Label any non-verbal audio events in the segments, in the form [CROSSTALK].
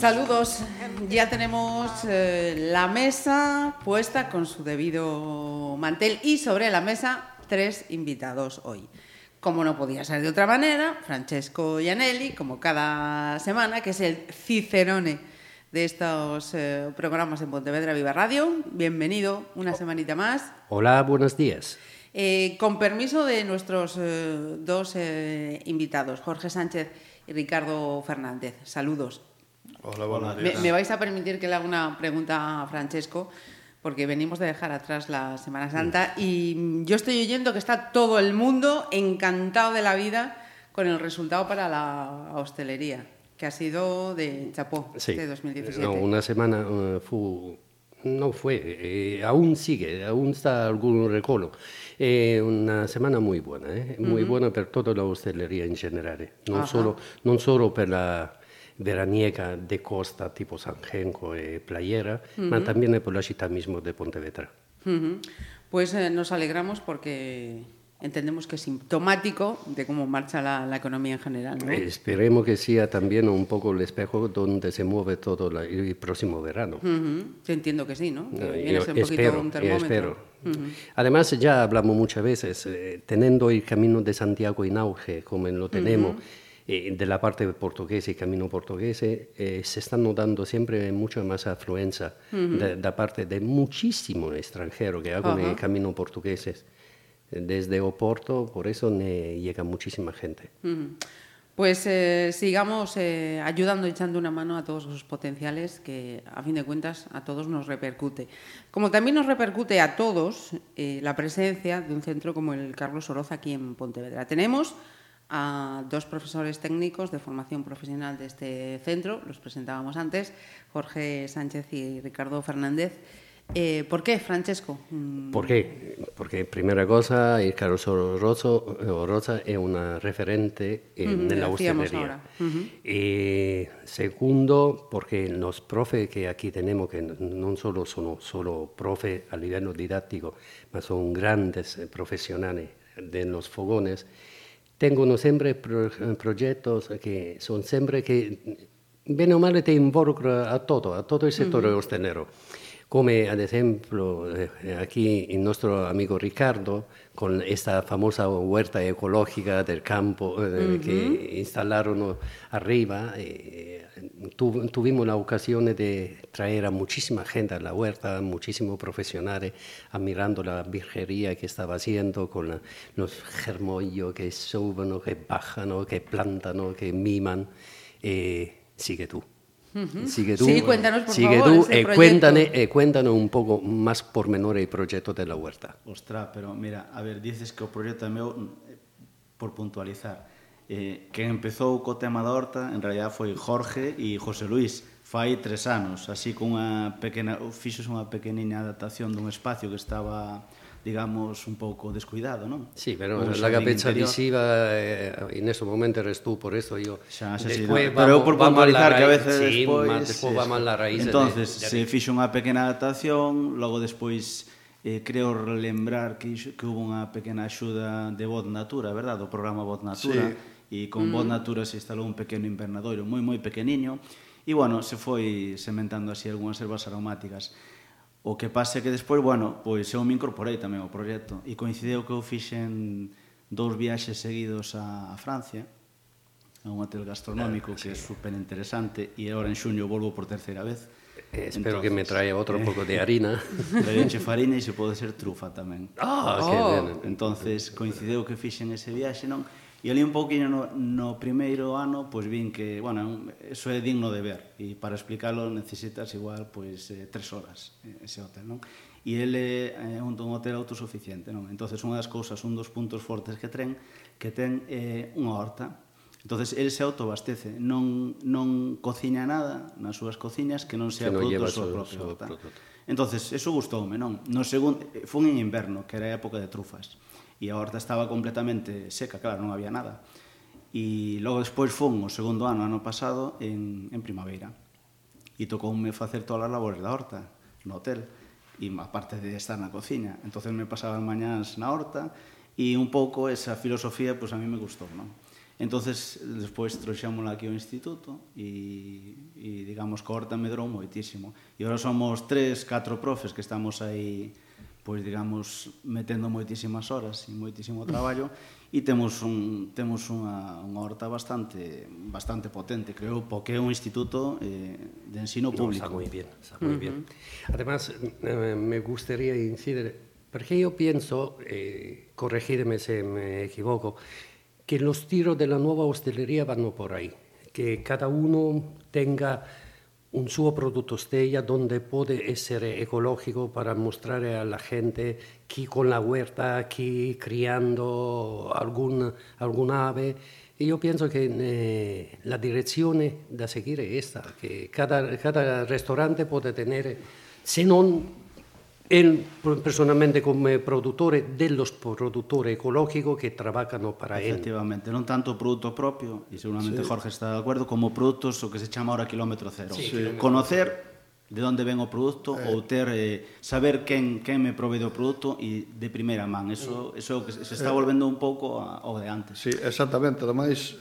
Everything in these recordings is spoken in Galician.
Saludos. Ya tenemos eh, la mesa puesta con su debido mantel y sobre la mesa tres invitados hoy. Como no podía ser de otra manera, Francesco Gianelli, como cada semana, que es el cicerone de estos eh, programas en Pontevedra Viva Radio. Bienvenido una semanita más. Hola, buenos días. Eh, con permiso de nuestros eh, dos invitados, Jorge Sánchez y Ricardo Fernández. Saludos. Hola, buenos Me, días. me vais a permitir que le haga una pregunta a Francesco, porque venimos de dejar atrás la Semana Santa y mm, yo estoy oyendo que está todo el mundo encantado de la vida con el resultado para la hostelería, que ha sido de chapó Sí. este 2017. No, una semana eh, fu, no fue, eh, aún sigue, aún está algún recolo. Eh, una semana muy buena, eh, muy buena per toda la hostelería in generale, non Aha. solo, non solo per la veraniega de costa tipo San Genco e Playera, ma también por la città mismo de Pontevedra. Ujú. Pues eh, nos alegramos porque entendemos que es sintomático de cómo marcha la, la economía en general. ¿no? Eh, Esperemos que sea también un poco el espejo donde se mueve todo la- el próximo verano. Ujú. Yo entiendo que sí, ¿no? Que Eh, viene a ser un poquito espero, un yo termómetro. espero. Además, ya hablamos muchas veces, eh, teniendo el camino de Santiago en auge, como lo tenemos, eh, de la parte portuguesa y camino portugués, eh, se está notando siempre mucha más afluencia de, da parte de muchísimos extranjeros que hagan el Ajá. camino portugués. eh, Desde Oporto, por eso llega muchísima gente. Ujú. Pues eh, sigamos eh, ayudando, echando una mano a todos esos potenciales que, a fin de cuentas, a todos nos repercute. Como también nos repercute a todos eh, la presencia de un centro como el Carlos Oroz aquí en Pontevedra. Tenemos a dos profesores técnicos de formación profesional de este centro, los presentábamos antes, Jorge Sánchez y Ricardo Fernández. Eh, ¿Por qué, Francesco? Mm, ¿Por qué? Porque primera cosa, el Carlos Orozo, Oroza es una referente en Ujú, la hostelería. ahora. Ujú. Y segundo, porque los profes que aquí tenemos, que no solo son solo profes a nivel didáctico, pero son grandes eh, profesionales de los fogones, tengo unos siempre pro, proyectos que son siempre que, bien o mal, te involucra a todo, a todo el sector uh Come ad esempio eh, aquí il nostro amico Riccardo con questa famosa huerta ecológica del campo que instalaron arriba. eh, tu- tuvimos la ocasión de traer a muchísima gente a la huerta, muchísimos profesionales admirando la virgería que estaba haciendo con la- los germollos que suben, que bajan, que plantan, que miman. Eh, sigue tú. Sigue tú, sí, cuéntanos, por sigue favor, tú, eh, cuéntane, eh, cuéntanos un pouco máis pormenores o proxecto de la huerta. Ostras, pero mira, a ver, dices que o proxecto meu, eh, por puntualizar, eh, que empezou co tema da horta, en realidad foi Jorge e José Luis, fai tres anos, así cunha pequena, fixos unha pequeniña adaptación dun espacio que estaba digamos, un pouco descuidado, non? Sí, pero la capecha visiva eh, en ese momento eres tú, por eso yo... Xa, xa, sí, vamos, pero eu por puntualizar que a veces sí, despois... Más, despois vamos a la raíz Entonces, de, de... se fixo unha pequena adaptación, logo despois eh, creo relembrar que, que hubo unha pequena axuda de Voz Natura, verdad? O programa Voz Natura. Sí. E con mm. Voz Natura se instalou un pequeno invernadoiro moi, moi pequeniño. E, bueno, se foi sementando así algunhas ervas aromáticas. O que pasa é que despois, bueno, pois eu me incorporei tamén ao proxecto e coincideu que eu fixen dous viaxes seguidos a, a Francia a un hotel gastronómico claro, que sí. é super interesante e agora en xuño volvo por terceira vez. Eh, espero Entonces, que me traia outro eh, pouco de harina. [LAUGHS] Leche farina e se pode ser trufa tamén. Ah, oh, que oh. ben. Entonces coincideu que fixen ese viaxe, non? E ali un pouquinho no, no primeiro ano, pois vin que, bueno, eso é digno de ver, e para explicarlo necesitas igual, pois, eh, tres horas eh, ese hotel, non? E ele é eh, un, un hotel autosuficiente, non? Entonces, unha das cousas, un dos puntos fortes que ten, que ten eh, unha horta, entonces el se autoabastece, non, non cociña nada nas súas cociñas que non sea que non produto do propia horta. Seu Entonces, eso gustoume, non? No segundo, eh, fun en inverno, que era a época de trufas, e a horta estaba completamente seca, claro, non había nada. E logo despois fun o segundo ano, ano pasado, en, en primavera. E tocoume facer todas as labores da horta, no hotel, e aparte de estar na cociña. Entonces me pasaba as mañás na horta, e un pouco esa filosofía, pois pues, a mí me gustou, non? entonces despois trouxémola aquí ao instituto e, e digamos que a horta medrou moitísimo. E agora somos tres, catro profes que estamos aí pois digamos metendo moitísimas horas e moitísimo traballo [LAUGHS] e temos un temos unha unha horta bastante bastante potente, creo, porque é un instituto eh, de ensino público. Está moi bien, está moi bien. Uh -huh. Además eh, me gustaría incidir porque yo pienso, eh, corregirme si me equivoco, que los tiros de la nueva hostelería van por ahí, que cada uno tenga un suo prodotto stella donde puede essere ecologico para mostrare alla gente chi con la huerta, chi criando algún, algún ave. E io penso che eh, la direzione da seguire è questa, che cada, cada ristorante può tenere, se non el personalmente come produttore dello produttore ecologico che lavorano per él. Efectivamente, non tanto prodotto propio, e seguramente sí. Jorge está de acuerdo, como produtos o que se chama ahora kilómetro cero. Sí, sí. Kilómetro Conocer de onde ven eh. o produto eh. ou ter eh, saber quen quen me provee do produto e de primeira man. Eso mm. eso que se está eh. volvendo un pouco ao de antes. Sí, exactamente, ademais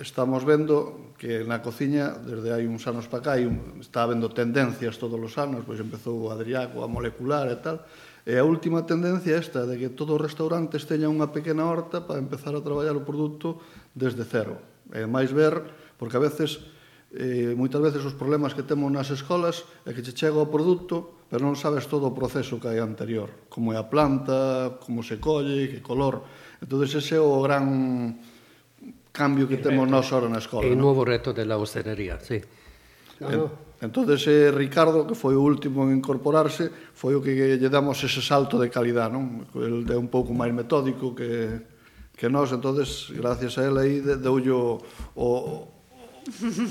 estamos vendo que na cociña desde hai uns anos para cá hai un, está habendo tendencias todos os anos, pois empezou a Adriaco, a molecular e tal. E a última tendencia é esta de que todos os restaurantes teñan unha pequena horta para empezar a traballar o produto desde cero. É máis ver, porque a veces eh, moitas veces os problemas que temos nas escolas é que che chega o produto, pero non sabes todo o proceso que hai anterior, como é a planta, como se colle, que color. Entón, ese é o gran cambio que temos nós ahora na escola. E o no? novo reto de la hostelería, sí. No, en, no. entonces eh, Ricardo, que foi o último en incorporarse, foi o que lle damos ese salto de calidad, non? El é un pouco máis metódico que que nós, entonces, gracias a él aí deu o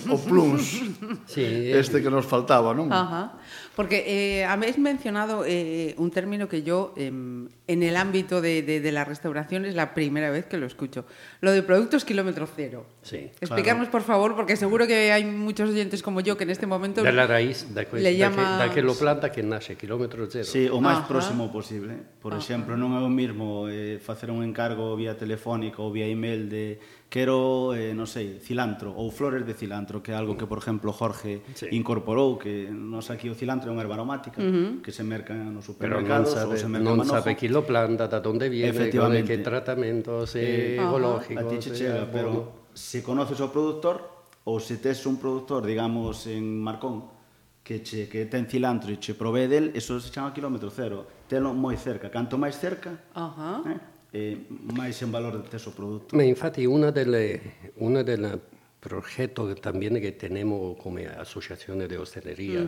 o plus sí, eh. este que nos faltaba, non? Ajá. Porque eh, habéis mencionado eh, un término que yo eh, en el ámbito de, de, de la restauración es la primera vez que lo escucho. Lo de productos kilómetro cero. Sí. Explicarnos, claro. por favor, porque seguro que hay muchos oyentes como yo que en este momento... De la raíz, da que, le llama... da que, da que lo planta que nace, kilómetro cero. Sí, o máis próximo posible. Por Ajá. exemplo, non é o mismo eh, facer un encargo vía telefónica ou vía email de quero, eh, non sei, cilantro ou flores de cilantro, que é algo que, por exemplo, Jorge sí. incorporou, que nos aquí o cilantro é unha erva aromática uh -huh. que se merca nos supermercado, Pero non sabe, ou se merca non manojo. sabe chi lo planta, da onde viene, de que tratamentos eh, eh ecológicos. A ti che eh, chega, eh, pero se conoces o produtor ou se tes un produtor, digamos, en Marcón, que, che, que ten cilantro e che provee del, eso se chama kilómetro cero. Telo moi cerca. Canto máis cerca, uh -huh. eh, eh, máis en valor tes o produto. Ma infatti una delle, una delle progetto che también que tenemos come associazione de hostelería,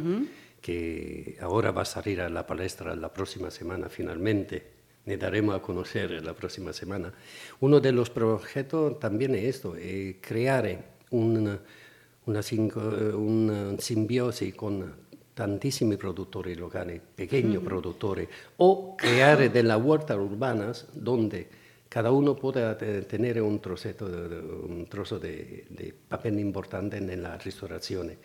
que ahora va a salir a la palestra la próxima semana finalmente, ne daremos a conocer la próxima semana. Uno de los proyectos también es esto, eh, creare un, una, sinco- una simbiosi con tantissimi produttori locali, pequeños produttori, o creare delle huertas urbanas donde cada uno pueda te- tener un, troceto de- de- un trozo de, de papel importante nella ristorazione.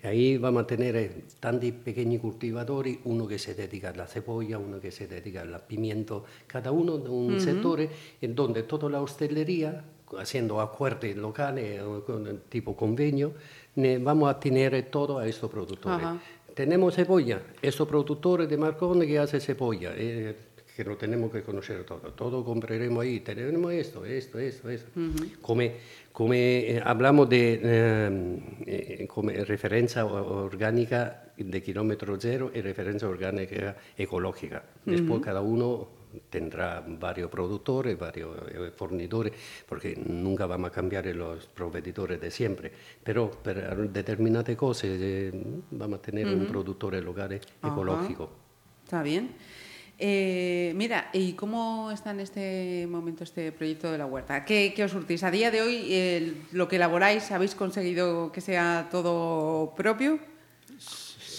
E ahí vamos a tener tanti pequeños cultivatori, uno che si dedica alla cebolla, uno che si dedica al pimiento, cada uno de un settore en donde toda la hostelería, haciendo acuerdos locales, con- tipo convenio, vamos a tener todo a estos productores. Ajá. Tenemos cebolla, estos productores de Marconi que hace cebolla, eh, que lo tenemos que conocer todo. Todo compraremos ahí, tenemos esto, esto, esto, esto. Come, come eh, hablamos de eh, eh, come referencia orgánica de kilómetro cero y referencia orgánica ecológica. Después cada uno tendrá varios productores, varios eh, fornidores, porque nunca vamos a cambiar los proveedores de siempre, pero per determinate cose eh, vamos a tener un productor local ecológico. Está bien. Eh, mira, ¿y cómo está en este momento este proyecto de la huerta? ¿Qué, qué os surtís? A día de hoy, eh, lo que elaboráis, ¿habéis conseguido que sea todo propio?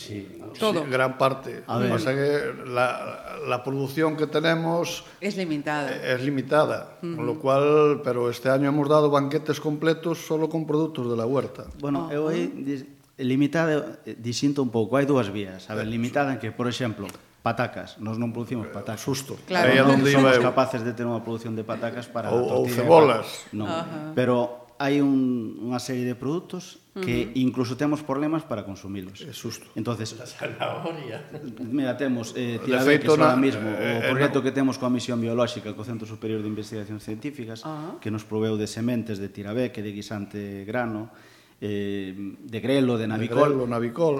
sí. Todo. Sí, gran parte. A ver. Pasa que la, la producción que tenemos... Es limitada. Es limitada, uh -huh. con lo cual, pero este año hemos dado banquetes completos solo con produtos de la huerta. Bueno, oh. eu aí limitada eh, disinto un pouco, hai dúas vías. A ver, eh, limitada en que, por exemplo, patacas, nós non producimos eh, patacas. Susto. Claro. Aí non somos eu. capaces de ter unha produción de patacas para ou, ou cebolas. Non, uh -huh. pero hai un, unha serie de produtos que incluso temos problemas para consumilos. É susto. Entonces, a [LAUGHS] zanahoria. Mira, temos eh Tiabetes ahora mismo, eh, o proxecto eh, que temos coa misión biolóxica co Centro Superior de Investigacións Científicas, uh -huh. que nos proveu de sementes de tirabeque, de guisante grano, eh, de grelo, de navicol. De grelo, navicol.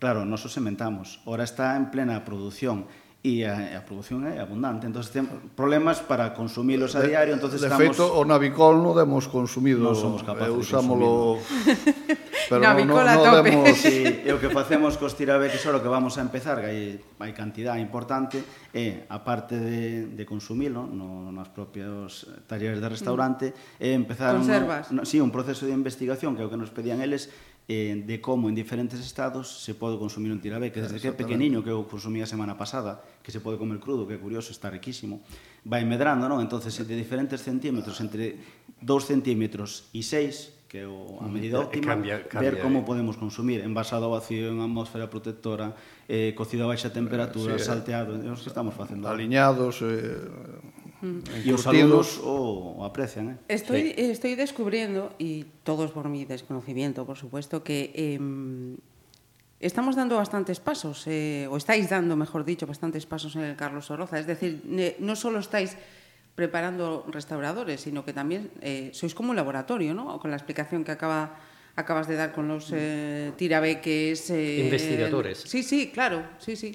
Claro, nos o sementamos. Ora está en plena produción e a, a produción é abundante. Entonces temos problemas para consumilos a diario, entonces de, de estamos De feito, o navicol non demos consumido, non somos capaces eh, usámolo [LAUGHS] [LAUGHS] pero navicol no, no, no demos sí, e o que facemos cos tirabeques ora que vamos a empezar, que hai, hai cantidad importante, é a parte de, de consumilo no, nas propios talleres de restaurante, mm. é empezar Conservas. un, no, sí, un proceso de investigación que é o que nos pedían eles eh, de como en diferentes estados se pode consumir un tirabeque, desde que é pequeniño que eu consumí a semana pasada, que se pode comer crudo, que é curioso, está riquísimo, vai medrando, non? entonces de diferentes centímetros, entre 2 centímetros e 6, que é a mm, medida óptima, cambia, cambia, ver como podemos consumir, envasado ao vacío en atmósfera protectora, eh, cocido a baixa temperatura, sí, eh, salteado, é o que estamos facendo. Aliñados, eh, E os alumnos o, o aprecian, eh? Estoy, estoy descubriendo, y todo es por mi desconocimiento, por supuesto, que em, estamos dando bastantes pasos, eh, o estáis dando, mejor dicho, bastantes pasos en el Carlos Oroza. Es decir, no solo estáis preparando restauradores, sino que también eh, sois como un laboratorio, ¿no? Con la explicación que acaba, acabas de dar con los eh, tirabeques. eh, Investigadores. Sí, sí, claro, sí, sí.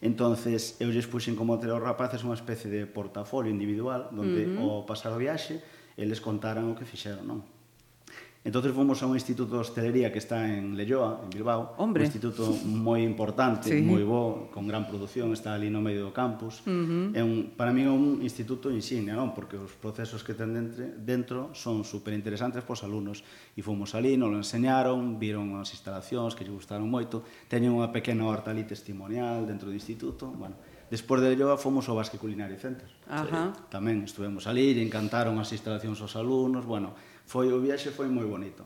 entonces eu lles puxen como entre os rapaces unha especie de portafolio individual, donde uh -huh. ao pasar o viaxe, eles contaran o que fixeron, non? Entonces fomos a un instituto de hostelería que está en Leyoa, en Bilbao, Hombre. un instituto moi importante, sí. moi bo, con gran produción, está ali no medio do campus. Uh -huh. É un, para mí é un instituto insignia, non? Porque os procesos que ten dentro, dentro son super interesantes pos alumnos. E fomos ali, nos lo enseñaron, viron as instalacións que lle gustaron moito, teñen unha pequena horta ali testimonial dentro do instituto, bueno, Despois de Lloa fomos ao Basque Culinary Center. Ajá. Tamén estuvemos ali, encantaron as instalacións aos alumnos, bueno, foi o viaxe foi moi bonito.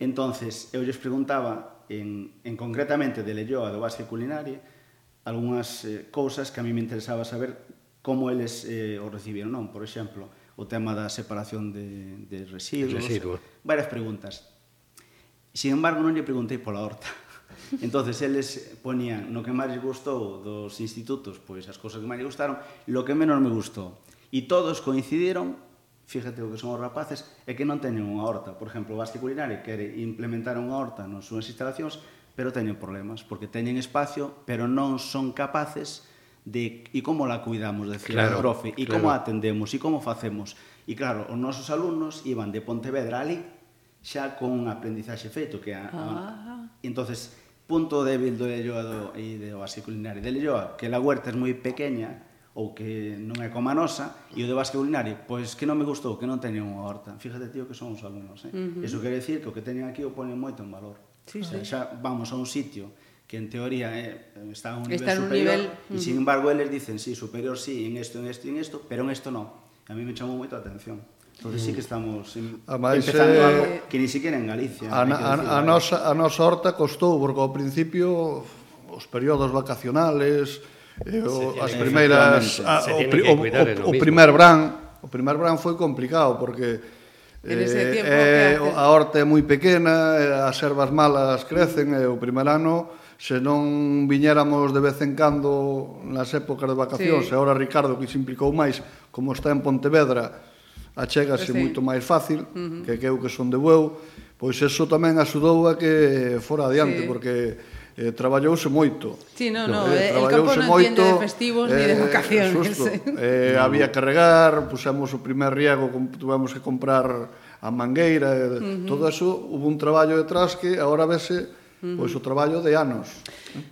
Entonces, eu lles preguntaba en, en concretamente de Lelloa do Basque Culinari algunhas eh, cousas que a mí me interesaba saber como eles eh, o recibiron, non? Por exemplo, o tema da separación de, de residuos, residuos. Varias preguntas. Sin embargo, non lle preguntei pola horta. [LAUGHS] entonces eles ponían no que máis lles gustou dos institutos, pois as cousas que máis lles gustaron, lo que menos me gustou. E todos coincidiron fíjate o que son os rapaces, é que non teñen unha horta. Por exemplo, o Basque Culinari quere implementar unha horta nas súas instalacións, pero teñen problemas, porque teñen espacio, pero non son capaces de e como la cuidamos, decía claro, o profe, e claro. como atendemos, e como facemos. E claro, os nosos alumnos iban de Pontevedra ali xa con un aprendizaxe feito que a, ah. entonces punto débil do Elloa do, e do Basque culinario de Elloa, que la huerta é moi pequena ou que non é como a nosa, e o de básquet culinario, pois que non me gustou, que non teñen unha horta. Fíjate, tío, que son os alumnos, eh? Uh -huh. Eso quere decir que o que teñen aquí o ponen moito en valor. Sí, o sea, sí. xa vamos a un sitio que en teoría eh, está a un está nivel superior, nivel... Uh -huh. e sin embargo, eles dicen, sí, superior sí, en esto, en esto en esto, pero en esto no. A mí me chamou moito a atención. Entonces sí que mm. estamos en, Ademais, empezando eh, algo que ni siquiera en Galicia. A, a, a, ¿eh? nosa, a nosa horta costou, porque ao principio os períodos vacacionales, Eu, as primeiras a, o, o, o, o primer bran, o primer bran foi complicado porque En ese eh, tiempo eh, a horta é moi pequena, eh, as ervas malas crecen e o primeiro ano se non viñéramos de vez en cando nas épocas de vacacións, sí. e agora Ricardo que se implicou máis, como está en Pontevedra, achégase pues sí. moito máis fácil, uh -huh. que que eu que son de Bueu, pois eso tamén axudou a que fora adiante, sí. porque eh, traballouse moito. Sí, no, no, eh, eh el campo non moito, de festivos eh, ni de vacaciones. Susto. Eh, no. [LAUGHS] Eh, había que regar, pusemos o primer riego, tuvemos que comprar a mangueira, eh, uh -huh. todo eso, hubo un traballo detrás que agora vese pois o traballo de anos.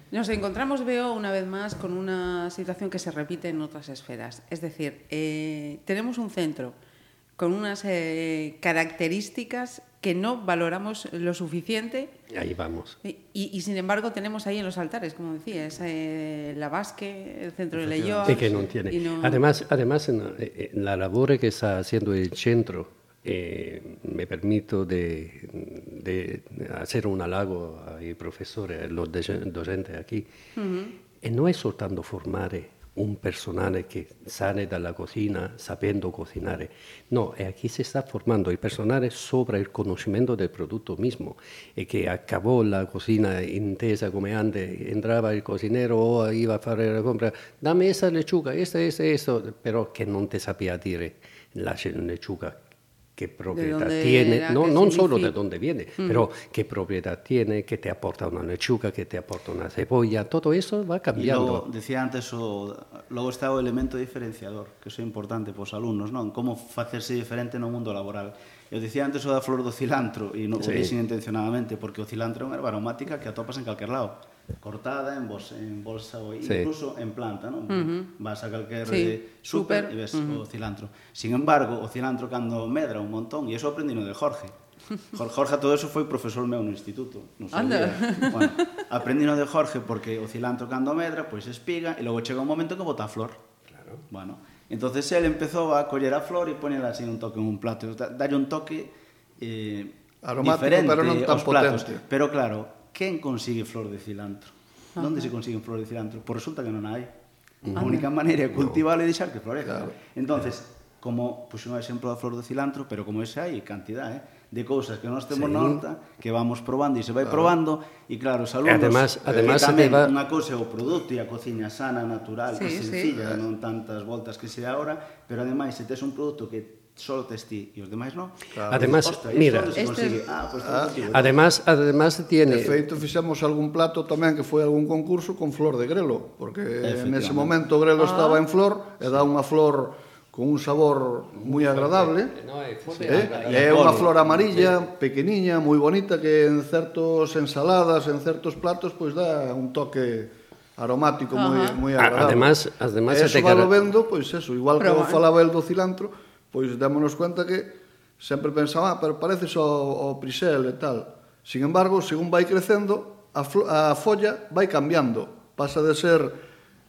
Nos encontramos, veo, unha vez máis con unha situación que se repite en outras esferas. Es decir, eh, tenemos un centro, con unas eh, características que no valoramos lo suficiente Ahí vamos. y, y, sin embargo tenemos ahí en los altares, como decías, eh, la Basque, el centro de Leyoa. Y que no tiene. y no- Además, además en, eh, en la labor que está haciendo el centro, eh, me permito de, de hacer un halago ai professori, a los docenti aquí. E non è soltanto formare un personale che sale dalla cucina sapendo cucinare, no, e aquí se está formando el personale sopra il conoscimento del prodotto mismo. E che acabó la cocina intesa come antes, entrava il cocinero o iba a fare la compra, dame esa lechuga, esta, esta, esto, però che non te sapeva dire la ce- que propiedad dónde, tiene, no, non solo de dónde viene, pero però propiedad tiene, que te aporta una lechuga, que te aporta una cebolla, todo eso va cambiando. Y luego, decía antes, o, logo está o elemento diferenciador, que é importante para os alumnos, non? Como facerse diferente no mundo laboral. Eu dicía antes o da flor do cilantro, e non sí. o dixen intencionadamente, porque o cilantro é unha erva aromática que atopas en calquer lado cortada en bolsa, en bolsa ou sí. incluso en planta, non? Uh -huh. Vas a calquer sí. Eh, super, e ves uh -huh. o cilantro. Sin embargo, o cilantro cando medra un montón, e iso aprendino de Jorge. [LAUGHS] Jorge todo eso foi profesor meu no instituto, non sabía. [LAUGHS] Bueno, aprendino de Jorge porque o cilantro cando medra, pois espiga e logo chega un momento que bota a flor. Claro. Bueno, entonces él empezou a coller a flor e ponela así un toque en un plato, dalle un toque eh, aromático, pero non tan potente. Platos. Pero claro, quen consigue flor de cilantro? Ah, Donde se consigue flor de cilantro? Pois resulta que non hai. Mm. A única ah, maneira é cultivala e deixar que florezca. Claro. Entonces, como puxo un exemplo da flor de cilantro, pero como ese hai cantidad, eh? de cousas que nós temos sí. horta, que vamos probando e se vai claro. probando, e claro, os alumnos, e además, eh, además que tamén va... unha cousa é o produto e a cociña sana, natural, sí, sencilla, eh. sí. non tantas voltas que se dá ahora, pero ademais, se tes un produto que solo testí e os demais non. Claro. Además, Osta, mira, este... ah, pues, ah, motivo, además, además tiene De feito fixemos algún plato tamén que foi algún concurso con flor de grelo, porque nese momento o grelo ah. estaba en flor e dá unha flor con un sabor moi agradable. No, eh, ah, é, eh? é unha flor amarilla, sí. pequeniña, moi bonita que en certos ensaladas, en certos platos, pois dá un toque aromático moi moi agradable. Además, además eso valo vendo, pois eso, igual Pero, que falaba el do cilantro, Pois démonos cuenta que sempre pensaba, ah, pero parece só o, o Prisel e tal. Sin embargo, según vai crecendo, a, a folla vai cambiando. Pasa de ser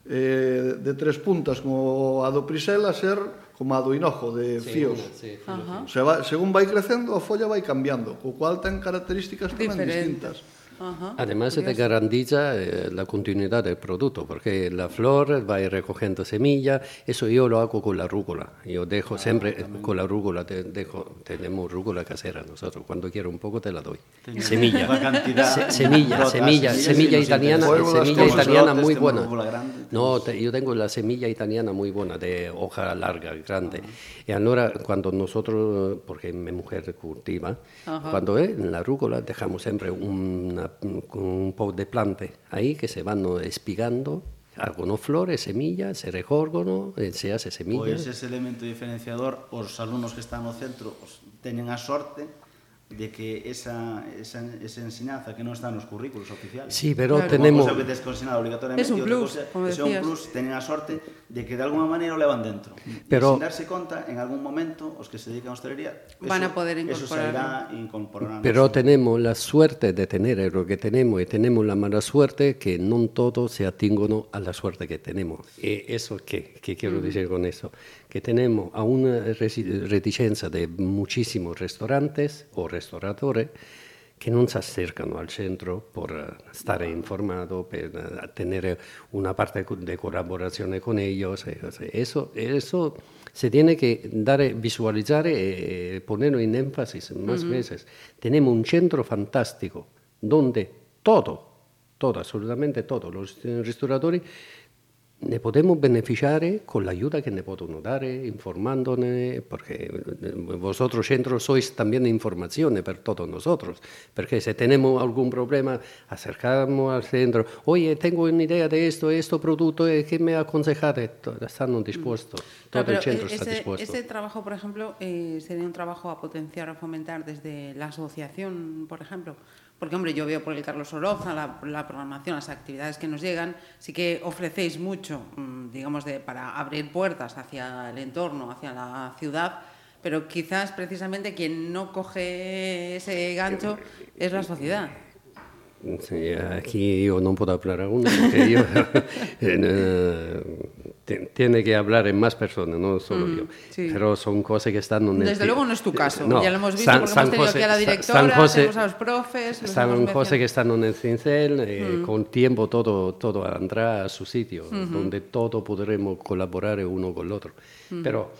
eh, de tres puntas como a do Prisel a ser como a do hinojo de fíos. Una, sí. Se va, según vai crecendo, a folla vai cambiando, co cual ten características tamén Diferente. distintas. Ajá, Además se te curioso. garantiza eh, la continuidad del producto, porque la flor va a ir recogiendo semilla, eso yo lo hago con la rúcula. Yo dejo siempre, eh, con la rúcula, te dejo, tenemos rúcula casera nosotros, cuando quiero un poco te la doy. Semilla. Se- semilla, Brotas, semilla, semilla nos italiana, semilla italiana muy buena. No, te- yo tengo la semilla italiana muy buena, de hoja larga, grande. Y ahora cuando nosotros, porque mi mujer cultiva, cuando es en la rúcula dejamos siempre una- con un pouco de plante aí que se van espigando algunos flores, semillas, xerregórgono, se hace semillas. Pois ese elemento diferenciador, os alumnos que están no centro os teñen a sorte de que esa, esa, esa enseñanza que non está nos currículos oficiales. Sí, pero claro. tenemos... Unha cosa que obligatoriamente, es un plus, cosa, como un plus, tenen a sorte de que de alguna maneira o levan dentro. Pero... E sin darse conta, en algún momento, os que se dedican a hostelería, van eso, a poder incorporar. Incorporando. Pero tenemos la suerte de tener lo que tenemos e tenemos la mala suerte que non todos se atingono a la suerte que tenemos. E eso que, que quiero mm. decir con eso. Que tenemos a una reticencia de muchísimos restaurantes o restauradores que non se acercano al centro por eh, stare informado, per eh, tener una parte de collaborazione con ellos. eh, Eso, eso se tiene que dar, visualizar y ponerlo en énfasis más veces. Tenemos un centro fantástico donde todo, todo, absolutamente todos los restauradores ne podemos beneficiare con la ayuda que ne possono dare, informándone, porque vosotros centros sois también informaciones para todos nosotros, porque si tenemos algún problema, acercamos al centro, oye, tengo una idea de esto, esto producto, ¿qué me aconsejate? Están dispuestos, todo claro, el centro ese, está dispuesto. Ese trabajo, por ejemplo, eh, sería un trabajo a potenciar, a fomentar desde la asociación, por ejemplo, porque, hombre, yo veo por el Carlos Oroza la, la, programación, las actividades que nos llegan, sí que ofrecéis mucho, mm, digamos, para abrir puertas hacia el entorno, hacia la ciudad, pero quizás precisamente quien no coge ese gancho es la sociedad. Sí, aquí yo no puedo hablar aún, porque yo, [LAUGHS] tiene que hablar en más personas, no solo mm, yo. Sí. Pero son cosas que están... En Desde luego no es tu caso, no, ya lo hemos visto San, porque San hemos tenido José, aquí a la directora, San José, tenemos a los profes... Son cosas que están en el cincel, eh, mm. con tiempo todo, todo andrá a su sitio, mm -hmm. donde todo podremos colaborar uno con el otro. -hmm. Pero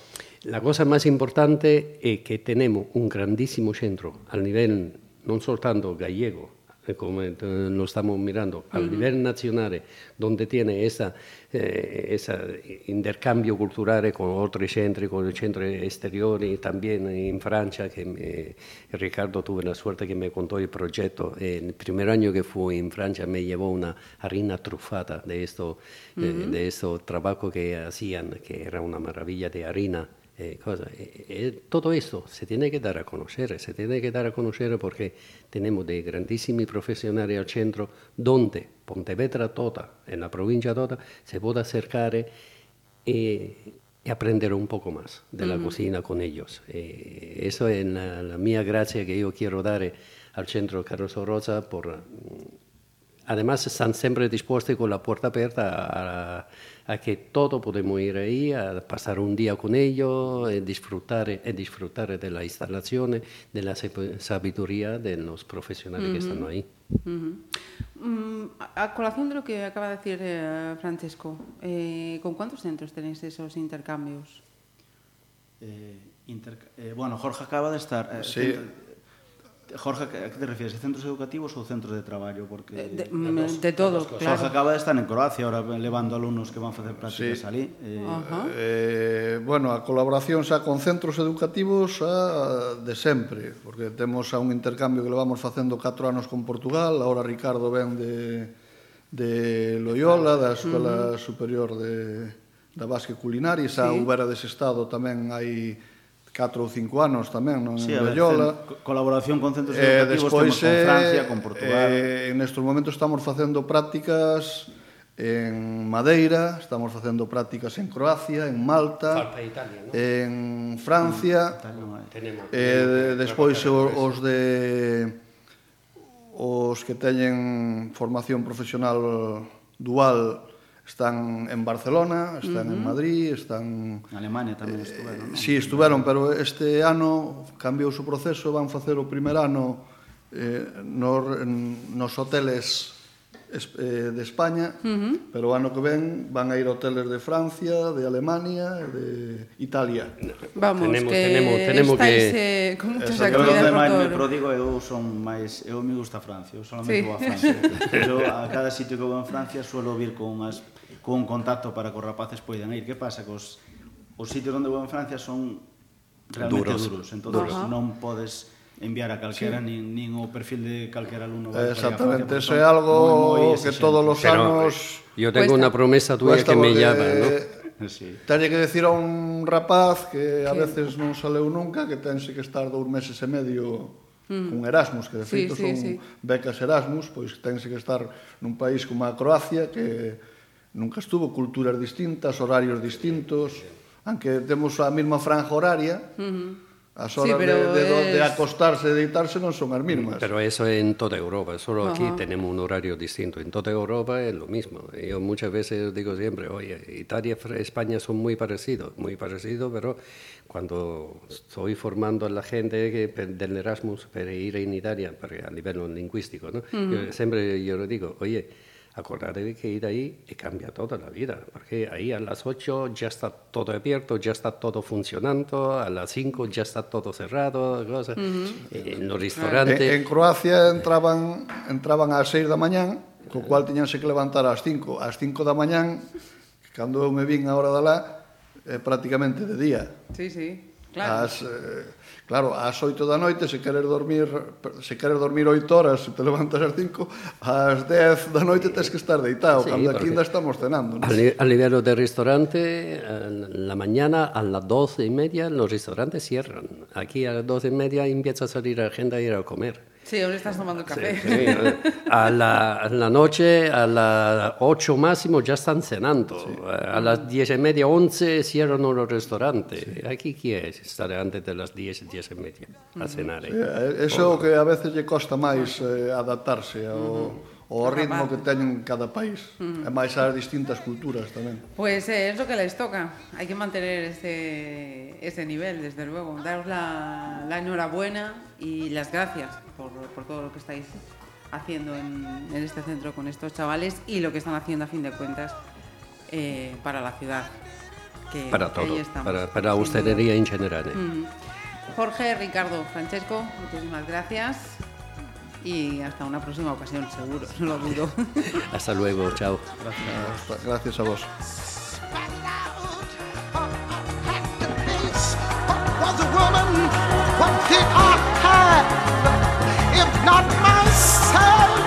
la cosa más importante es que tenemos un grandísimo centro al nivel non soltanto gallego, como lo estamos mirando, al uh -huh. nivel nacional, donde tiene ese eh, esa intercambio cultural con otros centros, con centros exteriores, también en Francia, que me, Ricardo tuve la suerte que me contó el proyecto. El primer año que fui en Francia me llevó una harina trufada de esto, uh -huh. eh, de estos trabajos que hacían, que era una maravilla de harina eh, cosa. Eh, eh, todo esto se tiene que dar a conocer, se tiene que dar a conocer porque tenemos de grandísimos profesionales al centro donde Pontevedra toda, en la provincia toda, se puede acercar y, y aprender un poco más de la uh -huh. cocina con ellos. Eh, eso es la, la, mía gracia que yo quiero dar al centro Carlos Rosa por... Además, están siempre dispuestos con la puerta abierta a, a que todos podemos ir ahí a pasar un día con ellos, y disfrutar, y disfrutar de las instalaciones, de la sabiduría de los profesionales uh -huh. que están ahí. Uh -huh. um, a colación de lo que acaba de decir eh, Francesco, eh, ¿con cuántos centros tenéis esos intercambios? Eh, eh, bueno, Jorge acaba de estar... Eh, sí. Jorge, a que te refieres? Centros educativos ou centros de traballo? Porque eh, de, mm, de, de todo, claro. Jorge acaba de estar en Croacia, ahora levando alumnos que van facer prácticas sí. ali. Eh, uh -huh. eh, bueno, a colaboración xa con centros educativos xa de sempre, porque temos a un intercambio que levamos facendo 4 anos con Portugal, ahora Ricardo ven de, de Loyola, da Escola uh -huh. Superior de, da Basque Culinaria, xa sí. houbera dese estado tamén hai 4 ou 5 anos tamén non sí, en Bellola. Colaboración con centros eh, educativos despois, temos con eh, Francia, con Portugal. Eh, en estes momentos estamos facendo prácticas en Madeira, estamos facendo prácticas en Croacia, en Malta, Falta Italia, ¿no? en Francia. Mm, tenemos. Eh, despois os de os que teñen formación profesional dual están en Barcelona, están uh -huh. en Madrid, están... En Alemania tamén estuveron, eh, non? Sí, estuveron, pero este ano cambiou o seu proceso, van facer o primer ano eh, nos, nos hoteles eh, de España, uh -huh. pero o ano que ven van a ir hoteles de Francia, de Alemania, de Italia. Vamos, tenemos, que tenemos, tenemos estáis que... Eh, con muchas actividades. Eu todo. pero digo, eu son máis... Eu me gusta Francia, eu solamente sí. vou a Francia. [LAUGHS] eu a cada sitio que vou en Francia suelo vir con unhas con contacto para que os rapaces poidan ir. Que pasa? Que os, os sitios onde vou en Francia son realmente duros, duros. Entón, duros. non podes enviar a calquera sí. nin, nin o perfil de calquera alumno Exactamente, eso é algo moi, moi que todos os anos Pero, Eu tengo unha promesa tuya que me llama, ¿no? Sí. Tenlle que decir a un rapaz que a veces non saleu nunca que tense que estar dous meses e medio mm. un Erasmus, que de feito sí, sí, son sí. becas Erasmus, pois tense que estar nun país como a Croacia que nunca estuvo culturas distintas, horarios distintos, aunque temos a mesma franja horaria, uh -huh. as horas sí, de, de, es... de acostarse e deitarse non son as mesmas. Pero eso é en toda Europa, solo aquí tenemos un horario distinto. En toda Europa es lo mismo. Yo muchas veces digo siempre, oye, Italia y España son muy parecidos, muy parecidos, pero cuando estoy formando a la gente que, del Erasmus para ir en Italia, para, a nivel lingüístico, ¿no? Uh -huh. yo, siempre yo le digo, oye, Acordatevi que ir ahí y cambia toda la vida, porque ahí a las 8 ya está todo abierto, ya está todo funcionando, a las 5 ya está todo cerrado, cosas. Uh eh, -huh. en los restaurantes. En, en, Croacia entraban, entraban ás 6 da mañán, co cual tiñanse que levantar ás 5. Ás 5 da mañán, cando eu me vin a hora da lá, eh, prácticamente de día. Sí, sí. Claro. As, eh, claro, ás 8 da noite, se queres dormir, se queres dormir 8 horas, se te levantas ás 5, ás 10 da noite tes que estar deitado, sí, cando aquí ainda estamos cenando. ¿no? Al, al nivel del restaurante, eh, la mañana a las 12 y media los restaurantes cierran. Aquí a las 12 y media empieza a salir la gente a ir a comer. Sí, ahora estás tomando café. Sí, eh, a, la, a la noche, a las 8 máximo, ya están cenando. A las 10 y media, 11 cierran los restaurantes. Aquí quieres estar antes de las 10, 10 y media a cenar. eh. Eh, Eso é o que a veces lle costa máis eh, adaptarse ao, ao ritmo que teñen cada país. E máis ás distintas culturas tamén. Pues eh, es lo que les toca. Hay que mantener ese, ese nivel, desde luego. Daros la, la enhorabuena y las gracias por, por todo lo que estáis haciendo en, en este centro con estos chavales y lo que están haciendo a fin de cuentas eh, para la ciudad. Que Para todo, para, para hostelería en general. eh. Jorge, Ricardo, Francesco, muchísimas gracias y hasta una próxima ocasión, seguro, [LAUGHS] no lo dudo. Hasta luego, chao. Hasta- Gracias a vos. Not myself,